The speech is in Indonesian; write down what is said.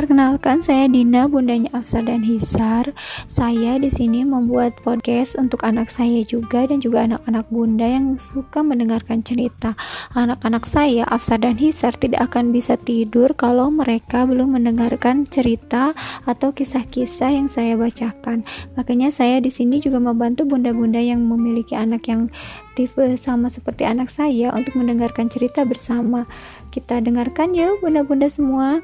Perkenalkan saya Dina, bundanya Afsar dan Hisar. Saya di sini membuat podcast untuk anak saya juga dan juga anak-anak bunda yang suka mendengarkan cerita. Anak-anak saya, Afsar dan Hisar, tidak akan bisa tidur kalau mereka belum mendengarkan cerita atau kisah-kisah yang saya bacakan. Makanya saya di sini juga membantu bunda-bunda yang memiliki anak yang tipe sama seperti anak saya untuk mendengarkan cerita bersama. Kita dengarkan yuk bunda-bunda semua.